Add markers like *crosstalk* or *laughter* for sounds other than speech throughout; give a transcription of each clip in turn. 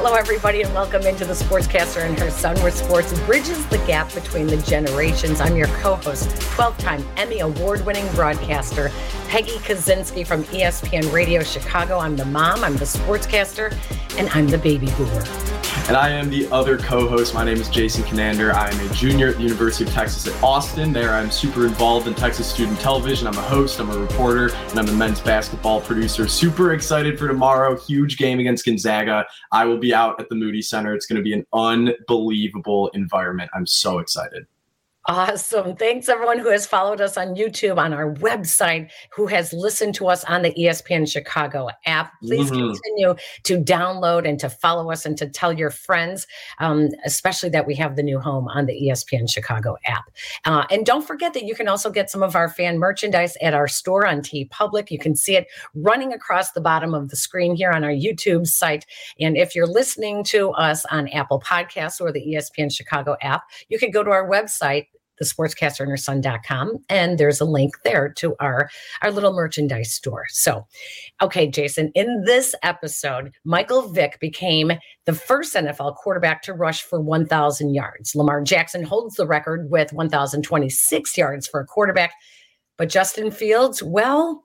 Hello, everybody, and welcome into the Sportscaster and her son, where sports bridges the gap between the generations. I'm your co host, 12 time Emmy award winning broadcaster, Peggy Kusinski from ESPN Radio Chicago. I'm the mom, I'm the sportscaster, and I'm the baby boomer. And I am the other co host. My name is Jason Conander. I am a junior at the University of Texas at Austin. There, I'm super involved in Texas student television. I'm a host, I'm a reporter, and I'm a men's basketball producer. Super excited for tomorrow. Huge game against Gonzaga. I will be out at the Moody Center. It's going to be an unbelievable environment. I'm so excited. Awesome. Thanks, everyone who has followed us on YouTube, on our website, who has listened to us on the ESPN Chicago app. Please mm-hmm. continue to download and to follow us and to tell your friends, um, especially that we have the new home on the ESPN Chicago app. Uh, and don't forget that you can also get some of our fan merchandise at our store on TeePublic. You can see it running across the bottom of the screen here on our YouTube site. And if you're listening to us on Apple Podcasts or the ESPN Chicago app, you can go to our website thesportscasterandherson.com and there's a link there to our our little merchandise store. So okay jason in this episode michael vick became the first nfl quarterback to rush for 1000 yards. Lamar jackson holds the record with 1026 yards for a quarterback. But justin fields well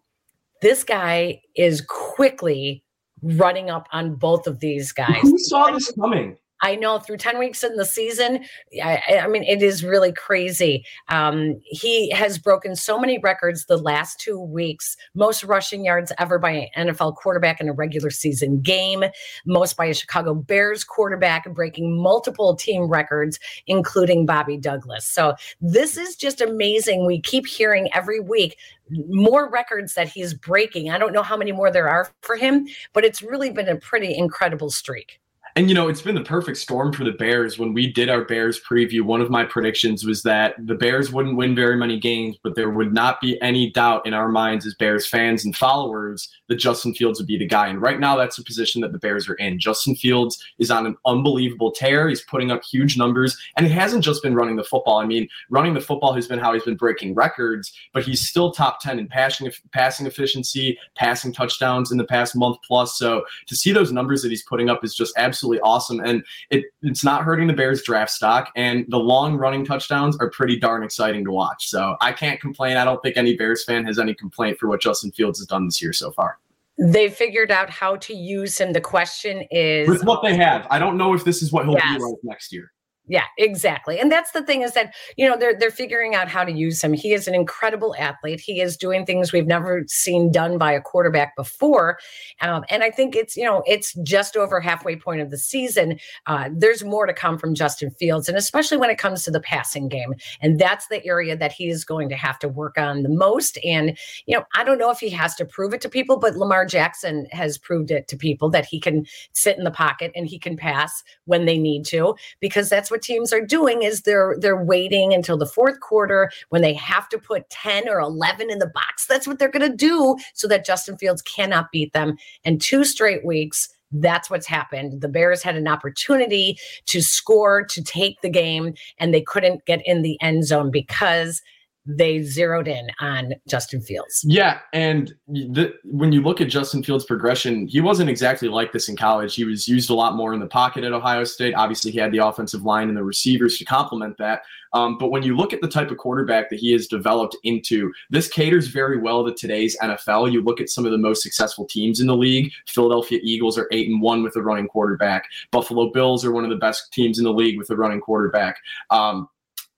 this guy is quickly running up on both of these guys. Who saw this coming I know through 10 weeks in the season, I, I mean, it is really crazy. Um, he has broken so many records the last two weeks most rushing yards ever by an NFL quarterback in a regular season game, most by a Chicago Bears quarterback, breaking multiple team records, including Bobby Douglass. So this is just amazing. We keep hearing every week more records that he's breaking. I don't know how many more there are for him, but it's really been a pretty incredible streak. And you know, it's been the perfect storm for the Bears. When we did our Bears preview, one of my predictions was that the Bears wouldn't win very many games, but there would not be any doubt in our minds as Bears fans and followers that Justin Fields would be the guy. And right now, that's the position that the Bears are in. Justin Fields is on an unbelievable tear. He's putting up huge numbers, and it hasn't just been running the football. I mean, running the football has been how he's been breaking records, but he's still top 10 in passing, passing efficiency, passing touchdowns in the past month plus. So to see those numbers that he's putting up is just absolutely absolutely awesome. And it, it's not hurting the Bears draft stock. And the long running touchdowns are pretty darn exciting to watch. So I can't complain. I don't think any Bears fan has any complaint for what Justin Fields has done this year so far. They figured out how to use him. The question is with what they have. I don't know if this is what he'll yes. be like next year. Yeah, exactly. And that's the thing is that, you know, they're they're figuring out how to use him. He is an incredible athlete. He is doing things we've never seen done by a quarterback before. Um, and I think it's, you know, it's just over halfway point of the season. Uh, there's more to come from Justin Fields, and especially when it comes to the passing game. And that's the area that he is going to have to work on the most. And, you know, I don't know if he has to prove it to people, but Lamar Jackson has proved it to people that he can sit in the pocket and he can pass when they need to, because that's what teams are doing is they're they're waiting until the fourth quarter when they have to put 10 or 11 in the box. That's what they're going to do so that Justin Fields cannot beat them. And two straight weeks that's what's happened. The Bears had an opportunity to score, to take the game, and they couldn't get in the end zone because they zeroed in on Justin Fields. Yeah, and the, when you look at Justin Fields' progression, he wasn't exactly like this in college. He was used a lot more in the pocket at Ohio State. Obviously, he had the offensive line and the receivers to complement that. Um, but when you look at the type of quarterback that he has developed into, this caters very well to today's NFL. You look at some of the most successful teams in the league. Philadelphia Eagles are eight and one with a running quarterback. Buffalo Bills are one of the best teams in the league with a running quarterback. Um,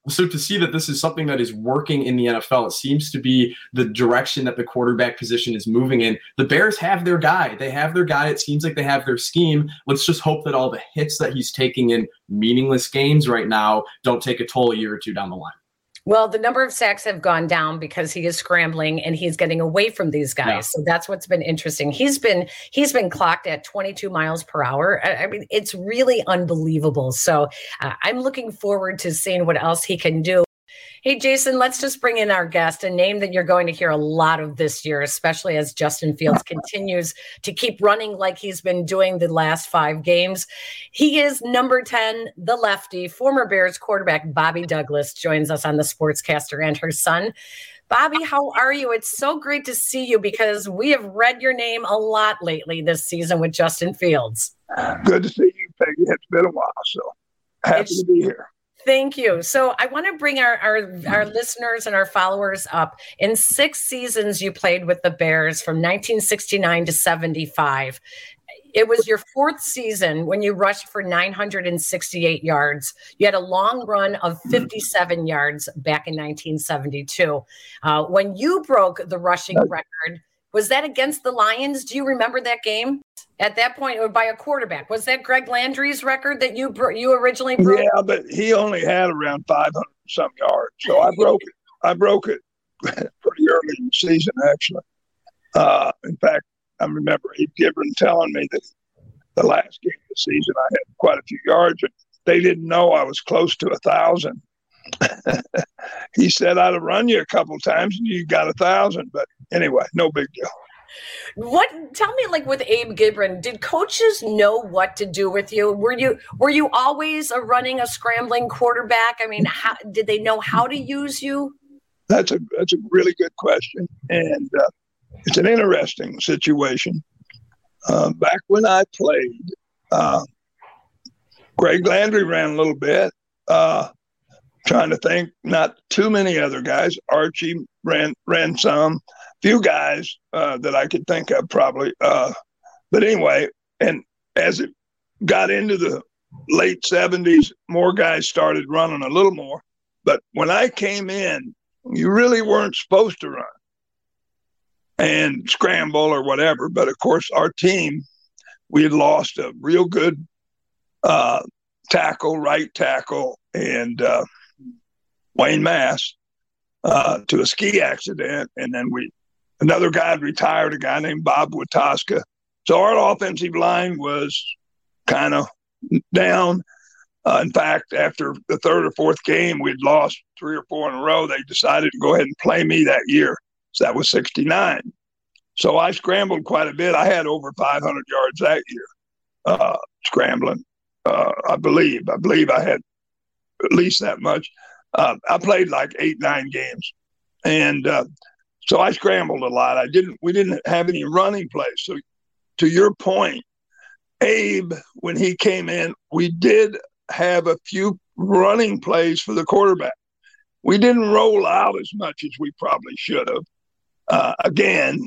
so to see that this is something that is working in the NFL, it seems to be the direction that the quarterback position is moving in. The Bears have their guy. They have their guy. It seems like they have their scheme. Let's just hope that all the hits that he's taking in meaningless games right now don't take a toll a year or two down the line. Well, the number of sacks have gone down because he is scrambling and he's getting away from these guys. Yeah. So that's what's been interesting. He's been he's been clocked at 22 miles per hour. I, I mean, it's really unbelievable. So uh, I'm looking forward to seeing what else he can do. Hey, Jason, let's just bring in our guest, a name that you're going to hear a lot of this year, especially as Justin Fields *laughs* continues to keep running like he's been doing the last five games. He is number 10, the lefty, former Bears quarterback Bobby Douglass joins us on the Sportscaster and her son. Bobby, how are you? It's so great to see you because we have read your name a lot lately this season with Justin Fields. Good to see you, Peggy. It's been a while, so happy it's, to be here. Thank you. So I want to bring our, our, our listeners and our followers up. In six seasons, you played with the Bears from 1969 to 75. It was your fourth season when you rushed for 968 yards. You had a long run of 57 yards back in 1972. Uh, when you broke the rushing record, was that against the Lions? Do you remember that game? At that point, or by a quarterback, was that Greg Landry's record that you you originally broke? Yeah, but he only had around 500 some yards, so I broke it. I broke it *laughs* pretty early in the season, actually. Uh, in fact, I remember Abe Gibron telling me that the last game of the season I had quite a few yards, and they didn't know I was close to a thousand. *laughs* he said I'd have run you a couple times and you got a thousand, but anyway, no big deal. What tell me like with Abe Gibron, did coaches know what to do with you? Were you were you always a running a scrambling quarterback? I mean, how did they know how to use you? That's a that's a really good question, and uh, it's an interesting situation. Uh, back when I played, uh, Greg Landry ran a little bit. Uh, trying to think, not too many other guys. Archie ran ran some, few guys uh, that I could think of probably. Uh, but anyway, and as it got into the late '70s, more guys started running a little more. But when I came in, you really weren't supposed to run and scramble or whatever. But of course, our team, we had lost a real good uh, tackle, right tackle, and uh, Wayne Mass uh, to a ski accident, and then we another guy had retired, a guy named Bob Wetoska. So our offensive line was kind of down. Uh, in fact, after the third or fourth game, we'd lost three or four in a row. They decided to go ahead and play me that year. So that was 69. So I scrambled quite a bit. I had over 500 yards that year, uh, scrambling. Uh, I believe. I believe I had at least that much uh, I played like eight, nine games, and uh, so I scrambled a lot. I didn't. We didn't have any running plays. So, to your point, Abe, when he came in, we did have a few running plays for the quarterback. We didn't roll out as much as we probably should have. Uh, again,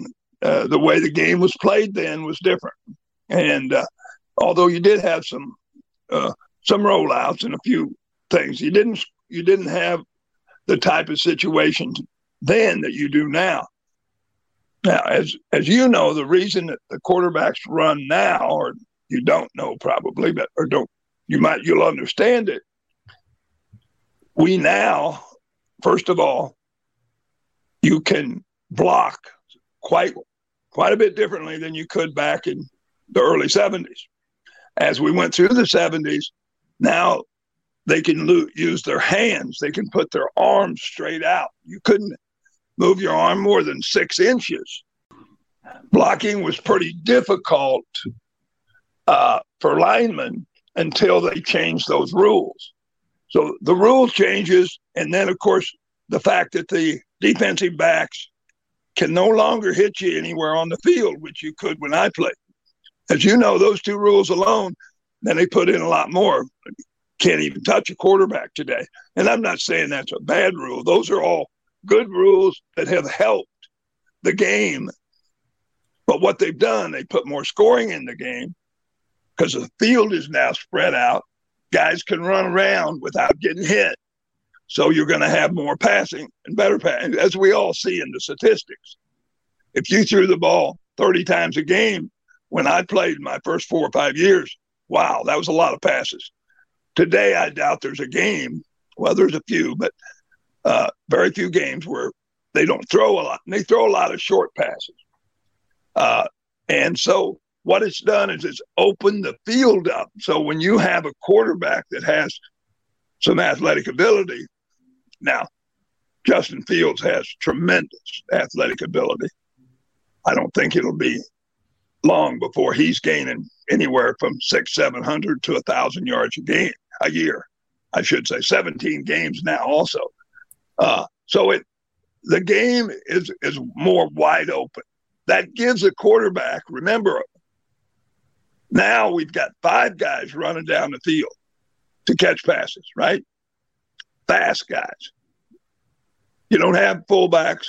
uh, the way the game was played then was different, and uh, although you did have some uh, some rollouts and a few things, you didn't you didn't have the type of situation then that you do now. Now, as as you know, the reason that the quarterbacks run now, or you don't know probably, but or don't you might you'll understand it. We now, first of all, you can block quite quite a bit differently than you could back in the early 70s. As we went through the 70s, now they can use their hands. They can put their arms straight out. You couldn't move your arm more than six inches. Blocking was pretty difficult uh, for linemen until they changed those rules. So the rule changes, and then of course the fact that the defensive backs can no longer hit you anywhere on the field, which you could when I played. As you know, those two rules alone, then they put in a lot more can't even touch a quarterback today. And I'm not saying that's a bad rule. Those are all good rules that have helped the game. But what they've done, they put more scoring in the game because the field is now spread out. Guys can run around without getting hit. So you're going to have more passing and better passing, as we all see in the statistics. If you threw the ball 30 times a game when I played my first four or five years, wow, that was a lot of passes. Today, I doubt there's a game. Well, there's a few, but uh, very few games where they don't throw a lot. And they throw a lot of short passes. Uh, and so what it's done is it's opened the field up. So when you have a quarterback that has some athletic ability, now Justin Fields has tremendous athletic ability. I don't think it'll be long before he's gaining anywhere from six, seven hundred to a thousand yards a game a year. I should say 17 games now also. Uh, so it the game is is more wide open. That gives a quarterback, remember, Now we've got five guys running down the field to catch passes, right? Fast guys. You don't have fullbacks.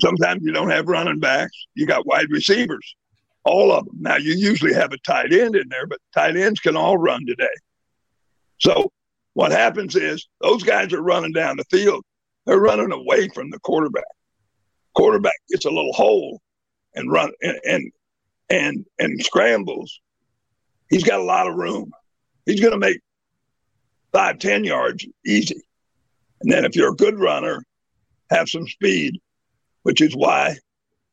Sometimes you don't have running backs. You got wide receivers, all of them. Now you usually have a tight end in there, but tight ends can all run today. So what happens is those guys are running down the field. They're running away from the quarterback. Quarterback gets a little hole and run and and and, and scrambles. He's got a lot of room. He's going to make five, ten yards easy. And then if you're a good runner, have some speed, which is why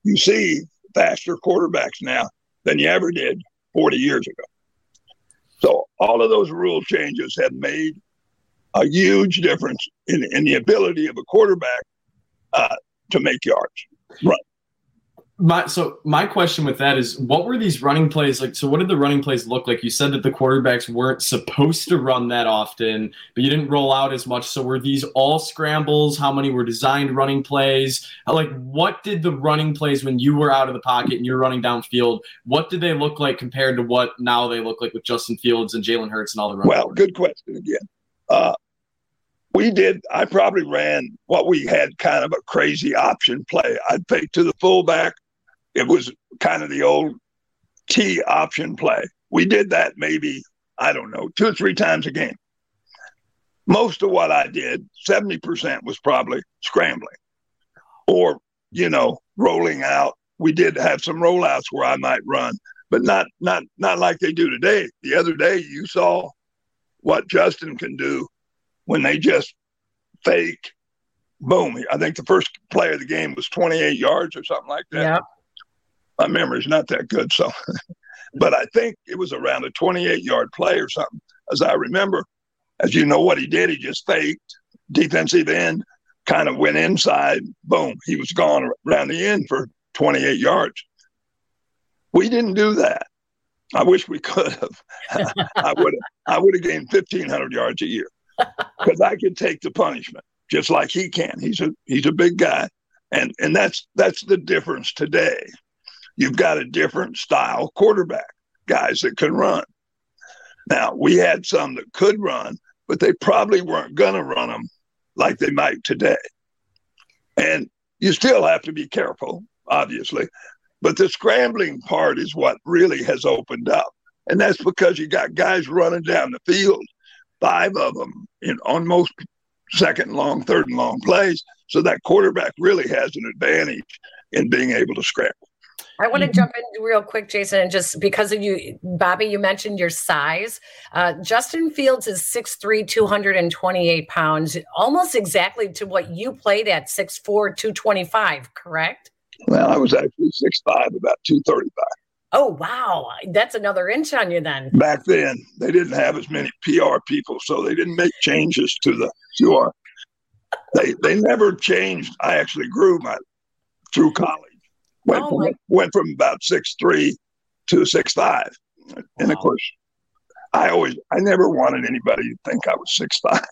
you see faster quarterbacks now than you ever did 40 years ago. So all of those rule changes have made a huge difference in, in the ability of a quarterback uh, to make yards. Right my so my question with that is what were these running plays like? So what did the running plays look like? You said that the quarterbacks weren't supposed to run that often but you didn't roll out as much. So were these all scrambles? How many were designed running plays? Like what did the running plays when you were out of the pocket and you're running downfield what did they look like compared to what now they look like with justin fields and jalen hurts and all the running well good question again uh, we did i probably ran what we had kind of a crazy option play i'd fake to the fullback it was kind of the old T option play. We did that maybe, I don't know, two or three times a game. Most of what I did, 70% was probably scrambling or, you know, rolling out. We did have some rollouts where I might run, but not not not like they do today. The other day you saw what Justin can do when they just fake boom. I think the first play of the game was 28 yards or something like that. Yeah my memory's not that good. So, *laughs* but I think it was around a 28 yard play or something, as I remember. As you know, what he did, he just faked defensive end, kind of went inside, boom, he was gone around the end for 28 yards. We didn't do that. I wish we could have. *laughs* I would have. I would have gained 1,500 yards a year *laughs* because I could take the punishment just like he can. He's a he's a big guy, and and that's that's the difference today you've got a different style quarterback, guys that can run. Now, we had some that could run, but they probably weren't going to run them like they might today. And you still have to be careful, obviously. But the scrambling part is what really has opened up. And that's because you got guys running down the field, five of them in on most second long, third and long plays. So that quarterback really has an advantage in being able to scramble. I want to mm-hmm. jump in real quick, Jason, and just because of you, Bobby, you mentioned your size. Uh, Justin Fields is 6'3, 228 pounds, almost exactly to what you played at 6'4, 225, correct? Well, I was actually 6'5, about 235. Oh, wow. That's another inch on you then. Back then, they didn't have as many PR people, so they didn't make changes to the our. They they never changed. I actually grew my through college. Went, oh from, went from about six three to six five, wow. and of course, I always I never wanted anybody to think I was six five.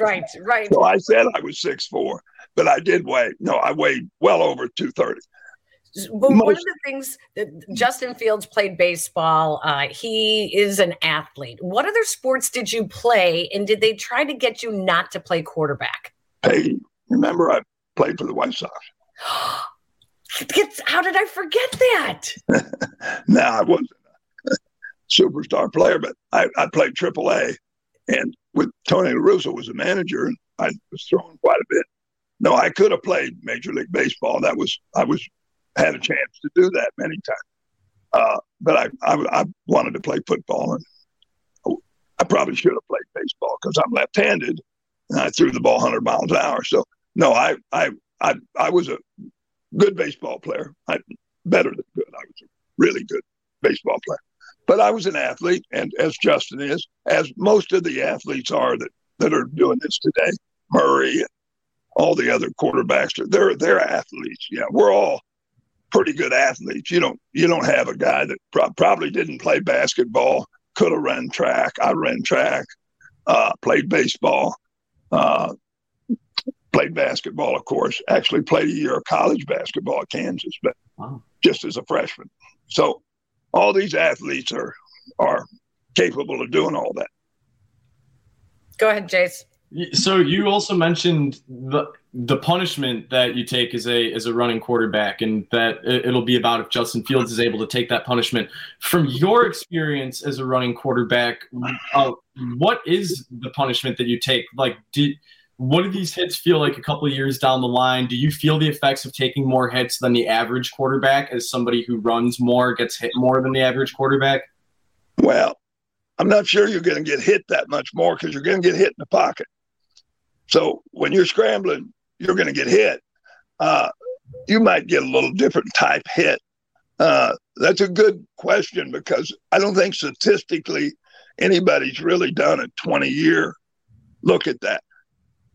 Right, *laughs* right. so I said I was six four, but I did weigh no, I weighed well over two thirty. But Most, one of the things that Justin Fields played baseball. Uh, he is an athlete. What other sports did you play, and did they try to get you not to play quarterback? Hey, remember I played for the White Sox. *gasps* How did I forget that? *laughs* no, I wasn't superstar player, but I, I played AAA, and with Tony La Russa was a manager, and I was throwing quite a bit. No, I could have played Major League Baseball. That was I was had a chance to do that many times, uh, but I, I, I wanted to play football, and I probably should have played baseball because I'm left-handed, and I threw the ball 100 miles an hour. So no, I I I, I was a good baseball player. I better than good. I was a really good baseball player. But I was an athlete, and as Justin is, as most of the athletes are that, that are doing this today, Murray and all the other quarterbacks, they're they're athletes. Yeah, we're all pretty good athletes. You don't you don't have a guy that pro- probably didn't play basketball, could have run track. I ran track, uh, played baseball. Uh, played basketball, of course. Actually, played a year of college basketball at Kansas, but wow. just as a freshman. So all these athletes are are capable of doing all that. Go ahead, Jace. So you also mentioned the the punishment that you take as a as a running quarterback, and that it'll be about if Justin Fields is able to take that punishment. From your experience as a running quarterback, uh, what is the punishment that you take? Like, do what do these hits feel like a couple of years down the line? Do you feel the effects of taking more hits than the average quarterback, as somebody who runs more gets hit more than the average quarterback? Well, I'm not sure you're going to get hit that much more because you're going to get hit in the pocket. So when you're scrambling, you're going to get hit. Uh, you might get a little different type hit. Uh, that's a good question because I don't think statistically anybody's really done a 20 year look at that.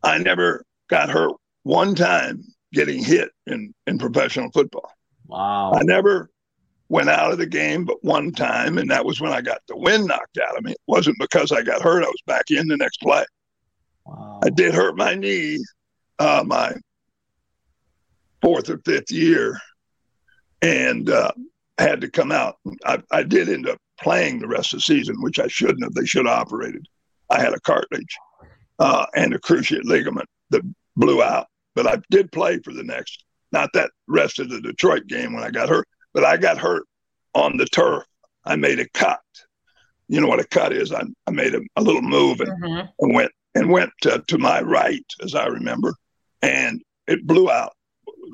I never got hurt one time getting hit in, in professional football. Wow. I never went out of the game but one time, and that was when I got the wind knocked out of me. It wasn't because I got hurt, I was back in the next play. Wow. I did hurt my knee uh, my fourth or fifth year and uh, had to come out. I, I did end up playing the rest of the season, which I shouldn't have. They should have operated. I had a cartilage uh, and a cruciate ligament that blew out, but I did play for the next, not that rest of the Detroit game when I got hurt, but I got hurt on the turf. I made a cut. You know what a cut is? I, I made a, a little move and, mm-hmm. and went and went to, to my right, as I remember, and it blew out.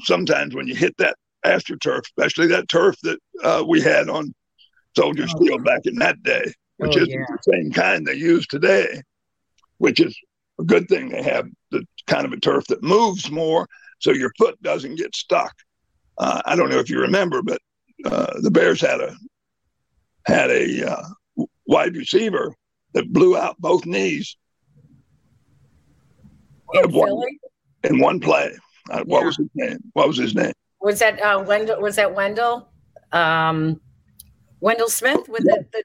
Sometimes when you hit that astroturf, especially that turf that uh, we had on Soldiers oh, Field back in that day, which oh, isn't yeah. the same kind they use today, which is a good thing. They have the kind of a turf that moves more, so your foot doesn't get stuck. Uh, I don't know if you remember, but uh, the Bears had a had a uh, wide receiver that blew out both knees in one, In one play. Uh, what yeah. was his name? What was his name? Was that uh, Wendell? Was that Wendell? Um, Wendell Smith with yeah. the, the,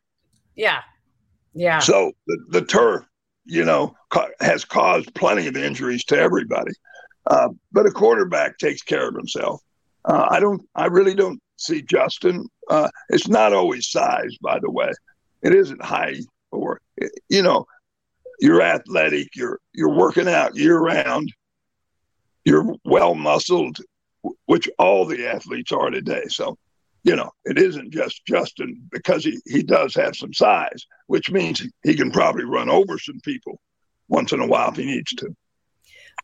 yeah, yeah. So the, the turf, you know, ca- has caused plenty of injuries to everybody. Uh, but a quarterback takes care of himself. Uh, I don't. I really don't see Justin. Uh, it's not always size, by the way. It isn't height or you know you're athletic, you're you're working out year round, you're well muscled, which all the athletes are today. So, you know, it isn't just Justin because he, he does have some size, which means he can probably run over some people once in a while if he needs to.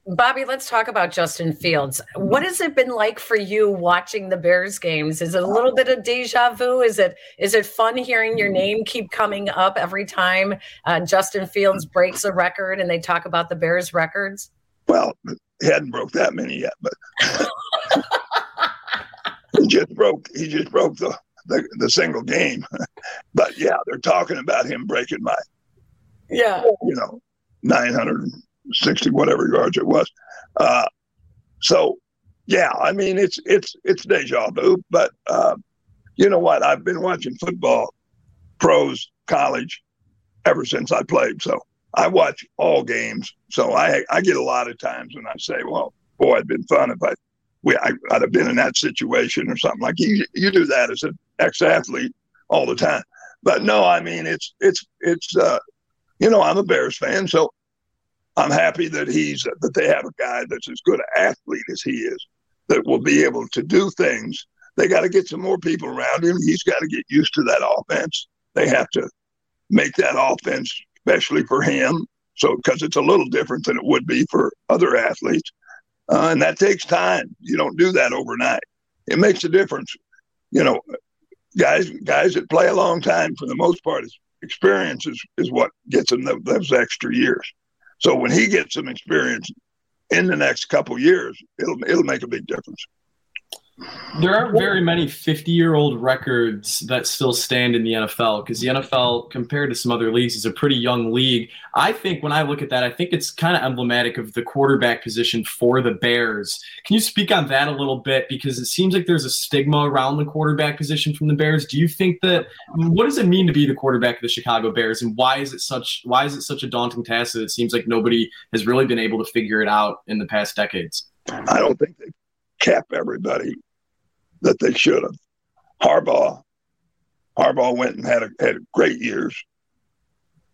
Bobby, let's talk about Justin Fields. What has it been like for you watching the Bears games? Is it a little bit of deja vu? Is it is it fun hearing your name keep coming up every time uh, Justin Fields breaks a record and they talk about the Bears records? Well, he hadn't broke that many yet, but *laughs* *laughs* he just broke he just broke the, the the single game. *laughs* but yeah, they're talking about him breaking my yeah you know 960 whatever yards it was. Uh, so, yeah, I mean it's it's it's deja vu. But uh, you know what? I've been watching football, pros, college, ever since I played. So I watch all games. So I I get a lot of times when I say, "Well, boy, it'd been fun if I." We, I, would have been in that situation or something like you. You do that as an ex-athlete all the time, but no, I mean it's it's it's uh, you know I'm a Bears fan, so I'm happy that he's that they have a guy that's as good an athlete as he is that will be able to do things. They got to get some more people around him. He's got to get used to that offense. They have to make that offense, especially for him, so because it's a little different than it would be for other athletes, uh, and that takes time. You don't do that overnight. It makes a difference. You know, guys guys that play a long time for the most part is experience is, is what gets them those extra years. So when he gets some experience in the next couple years, it'll it'll make a big difference. There aren't very many 50 year old records that still stand in the NFL because the NFL, compared to some other leagues, is a pretty young league. I think when I look at that, I think it's kind of emblematic of the quarterback position for the Bears. Can you speak on that a little bit? Because it seems like there's a stigma around the quarterback position from the Bears. Do you think that what does it mean to be the quarterback of the Chicago Bears and why is it such why is it such a daunting task that it seems like nobody has really been able to figure it out in the past decades? I don't think they cap everybody that they should have. Harbaugh Harbaugh went and had a, had great years.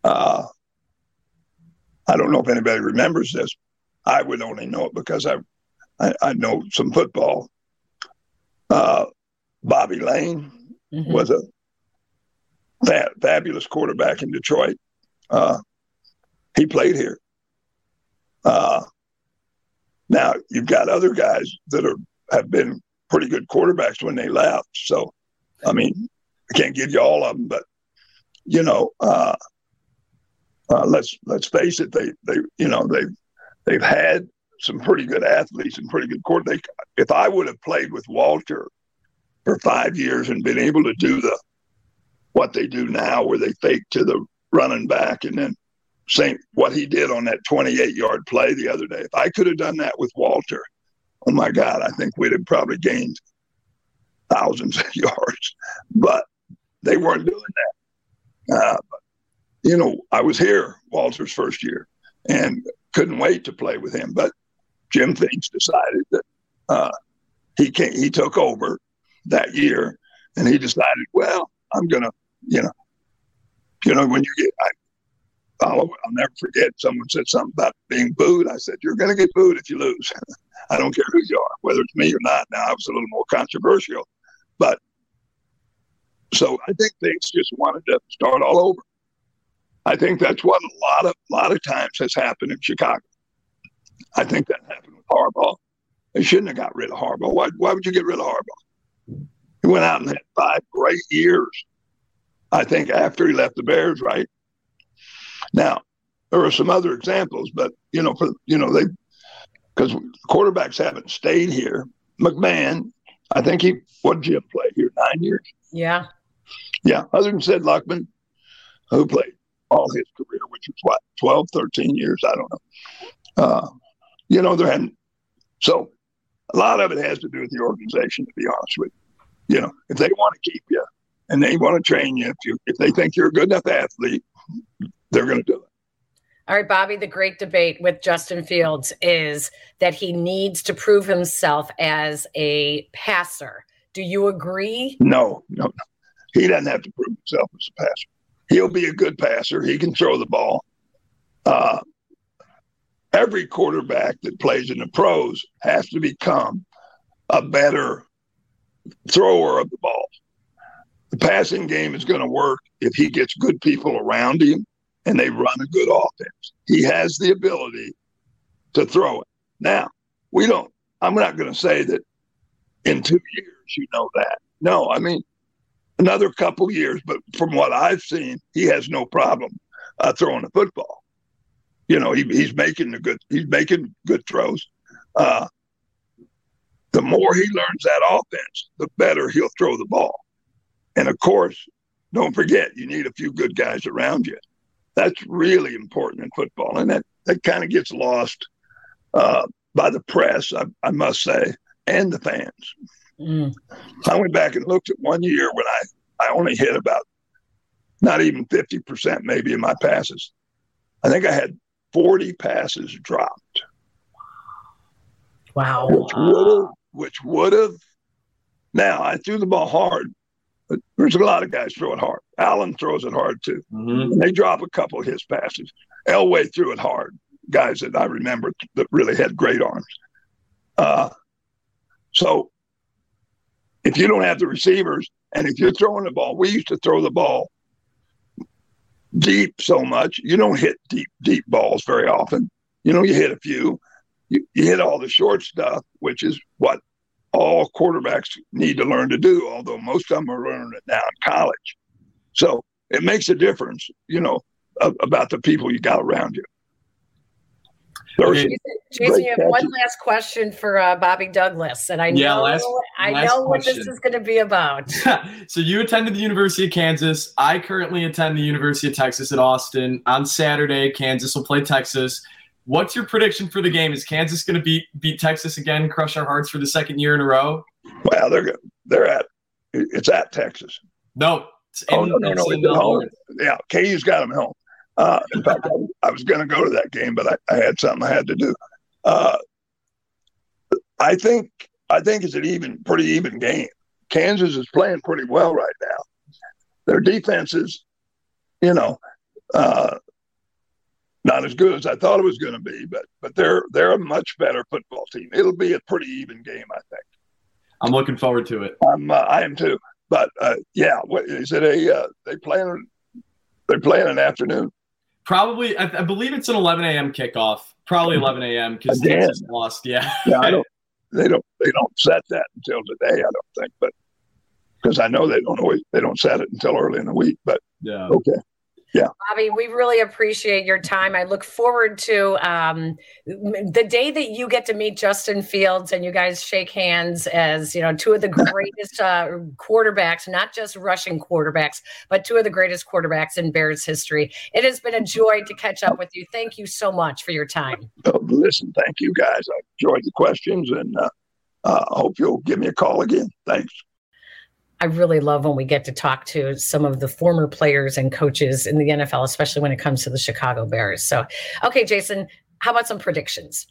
Uh, I don't know if anybody remembers this. I would only know it because I, I, I know some football. Uh, Bobby Layne mm-hmm. was a fa- fabulous quarterback in Detroit. Uh, he played here. Now you've got other guys that are have been pretty good quarterbacks when they left. So, I mean, I can't give you all of them, but you know, uh, uh, let's let's face it. They they you know they they've had some pretty good athletes and pretty good. They if I would have played with Walter for five years and been able to do the what they do now, where they fake to the running back and then same what he did on that 28 yard play the other day. If I could have done that with Walter, oh my God, I think we'd have probably gained thousands of *laughs* yards. But they weren't doing that. Uh, but, you know, I was here Walter's first year and couldn't wait to play with him. But Jim Finks decided that uh, he came, he took over that year, and he decided, well, I'm gonna, you know, you know, when you get, I follow, I'll never forget. Someone said something about being booed. I said, you're gonna get booed if you lose. *laughs* I don't care who you are, whether it's me or not. Now I was a little more controversial, but so I think things just wanted to start all over. I think that's what a lot of lot of times has happened in Chicago. I think that happened with Harbaugh. They shouldn't have got rid of Harbaugh. Why, why would you get rid of Harbaugh? He went out and had five great years. I think after he left the Bears, right? Now, there are some other examples, but you know, for you know, they because quarterbacks haven't stayed here. McMahon, I think he what did Jim play here? Nine years. Yeah. Yeah. Other than Sid Luckman, who played all his career, which was what, 12, 13 years? I don't know. Uh, you know, there hadn't. So a lot of it has to do with the organization, to be honest with you. You know, if they want to keep you and they want to train you, if you if they think you're a good enough athlete, they're going to do it. All right, Bobby, the great debate with Justin Fields is that he needs to prove himself as a passer. Do you agree? No, no, no. He doesn't have to prove himself as a passer. He'll be a good passer. He can throw the ball. Uh, every quarterback that plays in the pros has to become a better thrower of the ball. The passing game is going to work if he gets good people around him and they run a good offense. He has the ability to throw it. Now, we don't, I'm not going to say that in two years you know that. No, I mean, another couple years, but from what I've seen, he has no problem uh, throwing the football. You know, he, he's making the good, he's making good throws. Uh, the more he learns that offense, the better he'll throw the ball. And of course, don't forget, you need a few good guys around you. That's really important in football, and that that kind of gets lost uh, by the press, I, I, must say, and the fans. Mm. I went back and looked at one year when I I only hit about not even fifty percent, maybe, in my passes. I think I had forty passes dropped. Wow. Which would have, which would have. Now I threw the ball hard, but there's a lot of guys throw it hard. Allen throws it hard too. Mm-hmm. They drop a couple of his passes. Elway threw it hard. Guys that I remember that really had great arms. Uh, so if you don't have the receivers, and if you're throwing the ball, we used to throw the ball deep so much. You don't hit deep, deep balls very often. You know, you hit a few. You, you hit all the short stuff, which is what all quarterbacks need to learn to do, although most of them are learning it now in college. So it makes a difference, you know, about the people you got around you. Jason, Jason you have one last question for uh, Bobby Douglass, and I know yeah, last, I last know what this is going to be about. *laughs* so you attended the University of Kansas. I currently attend the University of Texas at Austin. On Saturday, Kansas will play Texas. What's your prediction for the game? Is Kansas going to beat beat Texas again, crush our hearts for the second year in a row? Well, they're they're at it's at Texas. No. oh no no no! It's home. Yeah, KU's got them home. Uh, in fact, I, I was going to go to that game, but I, I, had something I had to do. Uh, I think I think it's an even, pretty even game. Kansas is playing pretty well right now. their defense is, you know, uh, not as good as I thought it was going to be, but but they're they're a much better football team. It'll be a pretty even game, I think. I'm looking forward to it. I'm uh, I am too. But uh, yeah, what, is it a uh, they playing they playing an afternoon? Probably, I, I, believe it's an 11 a.m. kickoff. Probably 11 a.m. because Texas lost. Yeah, yeah. I don't. *laughs* They don't. They don't set that until today. I don't think, but because I know they don't always they don't set it until early in the week. But yeah, okay. Yeah. Bobby, we really appreciate your time. I look forward to um, the day that you get to meet Justin Fields and you guys shake hands as, you know, two of the *laughs* greatest uh, quarterbacks, not just rushing quarterbacks, but two of the greatest quarterbacks in Bears history. It has been a joy to catch up with you. Thank you so much for your time. Oh, listen, thank you guys. I enjoyed the questions and uh, uh, I hope you'll give me a call again. Thanks. I really love when we get to talk to some of the former players and coaches in the NFL, especially when it comes to the Chicago Bears. So, okay, Jason, how about some predictions?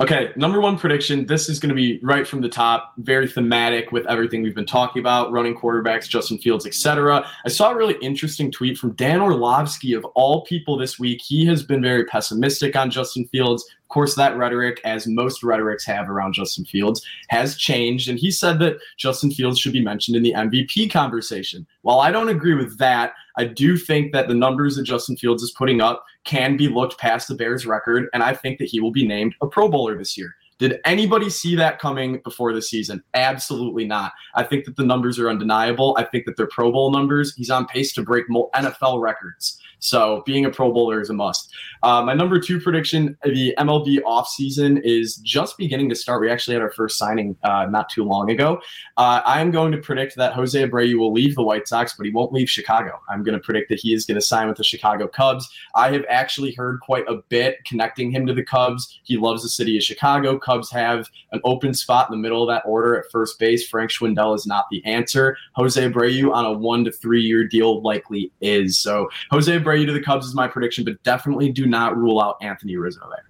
Okay, number one prediction. This is going to be right from the top, very thematic with everything we've been talking about, running quarterbacks, Justin Fields, etc. I saw a really interesting tweet from Dan Orlovsky of all people this week. He has been very pessimistic on Justin Fields. Of course, that rhetoric, as most rhetorics have around Justin Fields, has changed. And he said that Justin Fields should be mentioned in the MVP conversation. While I don't agree with that, I do think that the numbers that Justin Fields is putting up can be looked past the Bears record, and I think that he will be named a Pro Bowler this year. Did anybody see that coming before the season? Absolutely not. I think that the numbers are undeniable. I think that they're Pro Bowl numbers. He's on pace to break NFL records. So being a Pro Bowler is a must. Uh, my number two prediction: the MLB offseason is just beginning to start. We actually had our first signing uh, not too long ago. Uh, I am going to predict that Jose Abreu will leave the White Sox, but he won't leave Chicago. I'm going to predict that he is going to sign with the Chicago Cubs. I have actually heard quite a bit connecting him to the Cubs. He loves the city of Chicago. Cubs have an open spot in the middle of that order at first base. Frank Schwindel is not the answer. Jose Abreu on a one to three year deal likely is. So Jose Abreu to the Cubs is my prediction, but definitely do not rule out Anthony Rizzo there.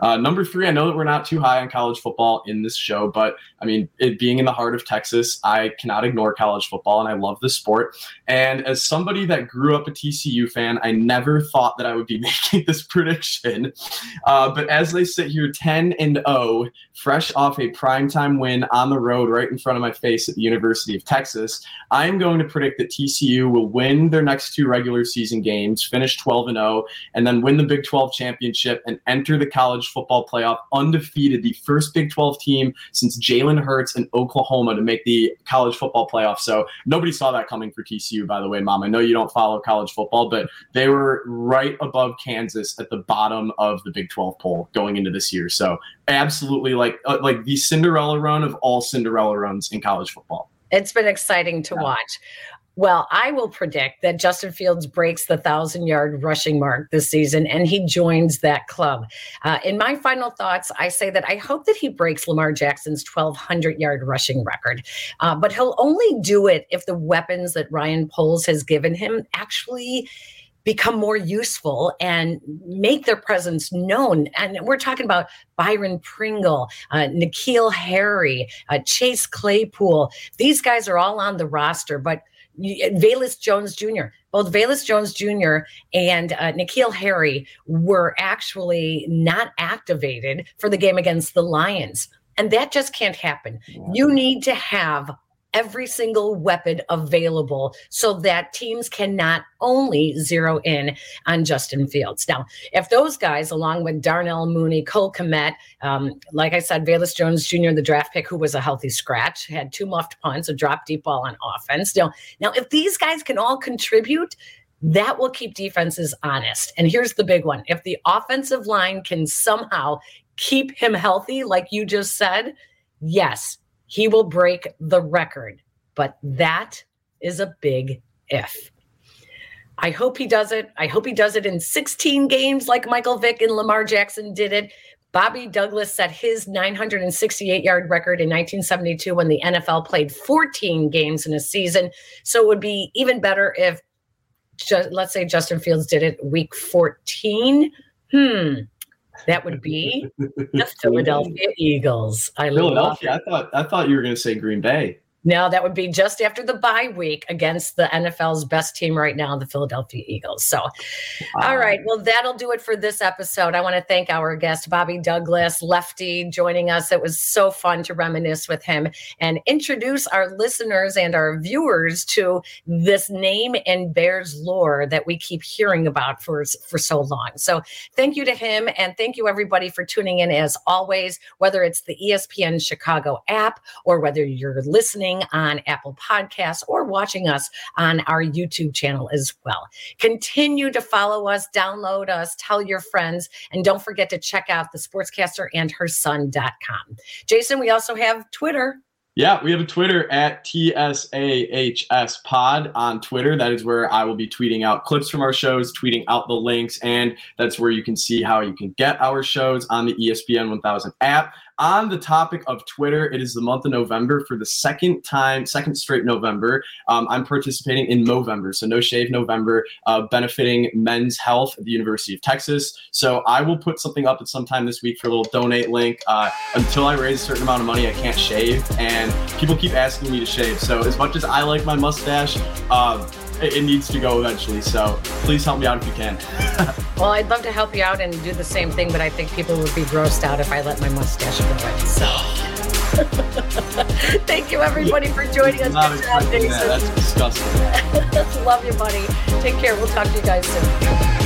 Uh, number three, I know that we're not too high on college football in this show, but I mean, it being in the heart of Texas, I cannot ignore college football and I love the sport. And as somebody that grew up a TCU fan, I never thought that I would be *laughs* making this prediction. Uh, but as they sit here 10 and 0, fresh off a primetime win on the road right in front of my face at the University of Texas, I am going to predict that TCU will win their next two regular season games, finish 12 and 0, and then win the Big 12 championship and enter the college football playoff undefeated, the first Big 12 team since Jalen Hurts and Oklahoma to make the college football playoff. So nobody saw that coming for TCU, by the way, Mom. I know you don't follow college football, but they were right above Kansas at the bottom of the Big 12 poll going into this year. So absolutely like uh, like the Cinderella run of all Cinderella runs in college football. It's been exciting to yeah. watch. Well, I will predict that Justin Fields breaks the thousand yard rushing mark this season and he joins that club. Uh, in my final thoughts, I say that I hope that he breaks Lamar Jackson's 1,200 yard rushing record, uh, but he'll only do it if the weapons that Ryan Poles has given him actually become more useful and make their presence known. And we're talking about Byron Pringle, uh, N'Keal Harry, uh, Chase Claypool. These guys are all on the roster, but Velus Jones Jr. Both Velus Jones Jr. and uh, N'Keal Harry were actually not activated for the game against the Lions. And that just can't happen. You need to have every single weapon available so that teams can not only zero in on Justin Fields. Now, if those guys, along with Darnell Mooney, Cole Kmet, um, like I said, Velus Jones Jr., the draft pick, who was a healthy scratch, had two muffed punts, a drop deep ball on offense. Now, now if these guys can all contribute, that will keep defenses honest. And here's the big one if the offensive line can somehow keep him healthy, like you just said, yes, he will break the record. But that is a big if. I hope he does it. I hope he does it in 16 games like Michael Vick and Lamar Jackson did it. Bobby Douglass set his 968 yard record in 1972 when the NFL played 14 games in a season. So it would be even better if, let's say, Justin Fields did it week 14. Hmm. That would be *laughs* the Philadelphia Eagles. I Philadelphia. I thought I thought you were going to say Green Bay. No, that would be just after the bye week against the NFL's best team right now, the Philadelphia Eagles. So, wow. all right. Well, that'll do it for this episode. I want to thank our guest, Bobby Douglass, Lefty, joining us. It was so fun to reminisce with him and introduce our listeners and our viewers to this name and Bears lore that we keep hearing about for, for so long. So, thank you to him. And thank you, everybody, for tuning in as always, whether it's the ESPN Chicago app or whether you're listening listening on Apple Podcasts or watching us on our YouTube channel as well. Continue to follow us, download us, tell your friends, and don't forget to check out the sportscaster and her son.com. Jason, we also have Twitter. Yeah, we have a Twitter at TSAHS Pod on Twitter. That is where I will be tweeting out clips from our shows, tweeting out the links, and that's where you can see how you can get our shows on the ESPN 1000 app on the topic of Twitter, it is the month of November for the second time, second straight November. Um, I'm participating in Movember, so No Shave November, uh, benefiting men's health at the University of Texas. So I will put something up at some time this week for a little donate link. Uh, until I raise a certain amount of money, I can't shave, and people keep asking me to shave. So as much as I like my mustache, uh, it, it needs to go eventually. So please help me out if you can. *laughs* well, I'd love to help you out and do the same thing, but I think people would be grossed out if I let my mustache grow. So. *laughs* Thank you, everybody, for joining us. Good job, That. That's disgusting. *laughs* Love you, buddy. Take care. We'll talk to you guys soon.